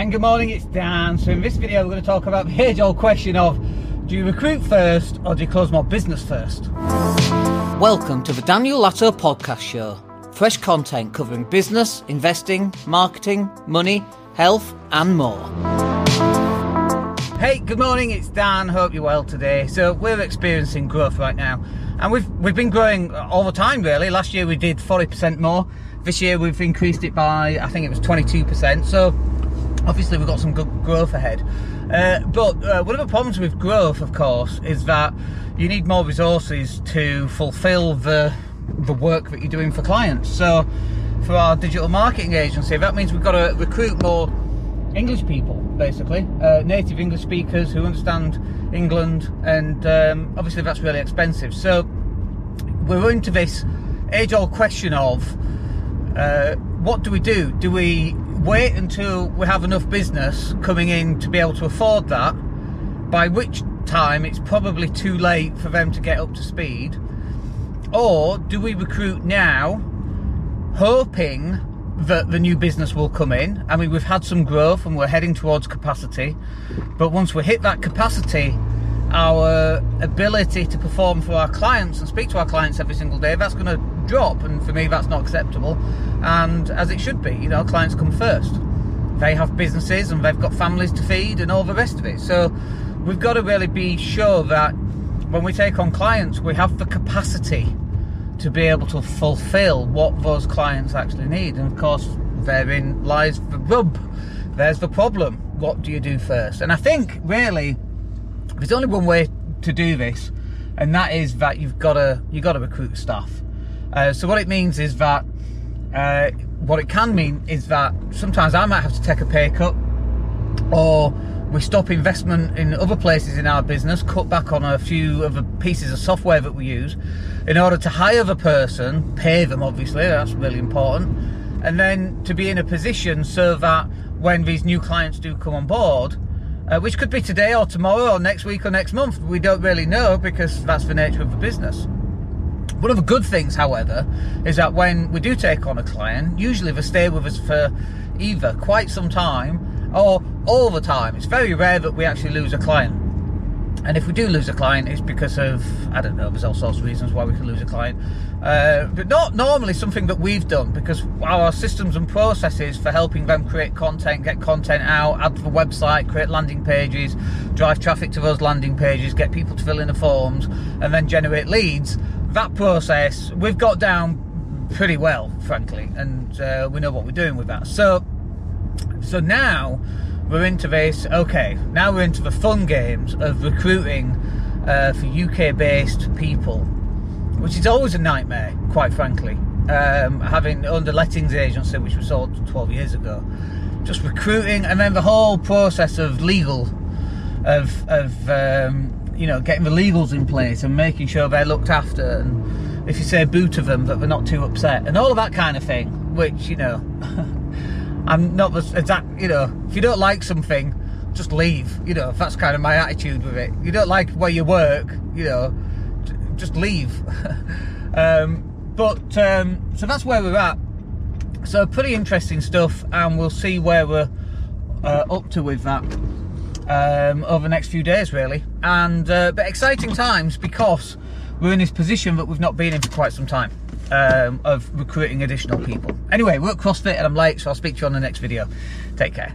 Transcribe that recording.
And good morning, it's Dan. So in this video we're going to talk about the age-old question of do you recruit first or do you close more business first? Welcome to the Daniel Latto podcast show. Fresh content covering business, investing, marketing, money, health and more. Hey, good morning, it's Dan. Hope you're well today. So we're experiencing growth right now. And we've we've been growing all the time really. Last year we did 40% more. This year we've increased it by I think it was 22%. So obviously we've got some good growth ahead. Uh, but uh, one of the problems with growth, of course, is that you need more resources to fulfill the the work that you're doing for clients. So for our digital marketing agency, that means we've got to recruit more English people, basically, uh, native English speakers who understand England, and um, obviously that's really expensive. So we're into this age-old question of uh, what do we do? Do we wait until we have enough business coming in to be able to afford that, by which time it's probably too late for them to get up to speed? Or do we recruit now, hoping that the new business will come in? I mean, we've had some growth and we're heading towards capacity, but once we hit that capacity, our ability to perform for our clients and speak to our clients every single day, that's going to drop. And for me, that's not acceptable. And as it should be, you know, clients come first. They have businesses and they've got families to feed and all the rest of it. So we've got to really be sure that when we take on clients, we have the capacity to be able to fulfill what those clients actually need. And of course, therein lies the rub. There's the problem. What do you do first? And I think really there's only one way to do this, and that is that you've got to you got to recruit staff. Uh, so what it means is that uh, what it can mean is that sometimes I might have to take a pay cut, or we stop investment in other places in our business, cut back on a few of the pieces of software that we use, in order to hire the person, pay them obviously, that's really important, and then to be in a position so that when these new clients do come on board, uh, which could be today or tomorrow or next week or next month. We don't really know because that's the nature of the business. One of the good things, however, is that when we do take on a client, usually they stay with us for either quite some time or all the time. It's very rare that we actually lose a client. And if we do lose a client, it's because of, I don't know, there's all sorts of reasons why we can lose a client. Uh, but not normally something that we've done because our systems and processes for helping them create content, get content out, add to the website, create landing pages, drive traffic to those landing pages, get people to fill in the forms, and then generate leads. That process we've got down pretty well, frankly, and uh, we know what we're doing with that. So, so now we're into this. Okay, now we're into the fun games of recruiting uh, for UK-based people, which is always a nightmare, quite frankly. Um, having under lettings agency, which was sold 12 years ago, just recruiting, and then the whole process of legal, of of um, you know getting the legals in place and making sure they're looked after, and if you say boo to them, that they're not too upset, and all of that kind of thing, which you know. I'm not the exact, you know, if you don't like something, just leave. You know, that's kind of my attitude with it. You don't like where you work, you know, just leave. um, but, um, so that's where we're at. So pretty interesting stuff, and we'll see where we're uh, up to with that um, over the next few days, really. And, uh, but exciting times because we're in this position that we've not been in for quite some time um, of recruiting additional people. Anyway, we're at CrossFit and I'm late, so I'll speak to you on the next video. Take care.